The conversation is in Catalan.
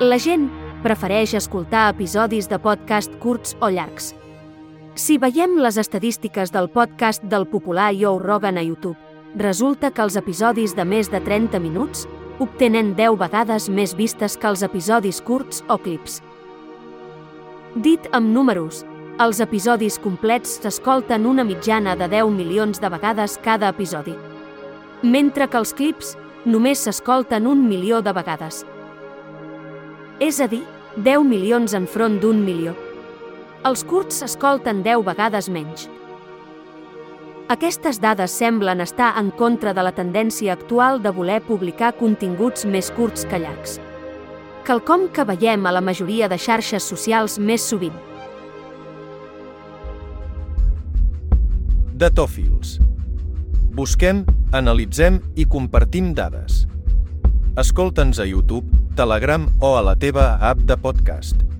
La gent prefereix escoltar episodis de podcast curts o llargs. Si veiem les estadístiques del podcast del popular Joe Rogan a YouTube, resulta que els episodis de més de 30 minuts obtenen 10 vegades més vistes que els episodis curts o clips. Dit amb números, els episodis complets s'escolten una mitjana de 10 milions de vegades cada episodi, mentre que els clips només s'escolten un milió de vegades. És a dir, 10 milions enfront d'un milió. Els curts s'escolten 10 vegades menys. Aquestes dades semblen estar en contra de la tendència actual de voler publicar continguts més curts que llargs quelcom que veiem a la majoria de xarxes socials més sovint. Datòfils. Busquem, analitzem i compartim dades. Escolta'ns a YouTube, Telegram o a la teva app de podcast.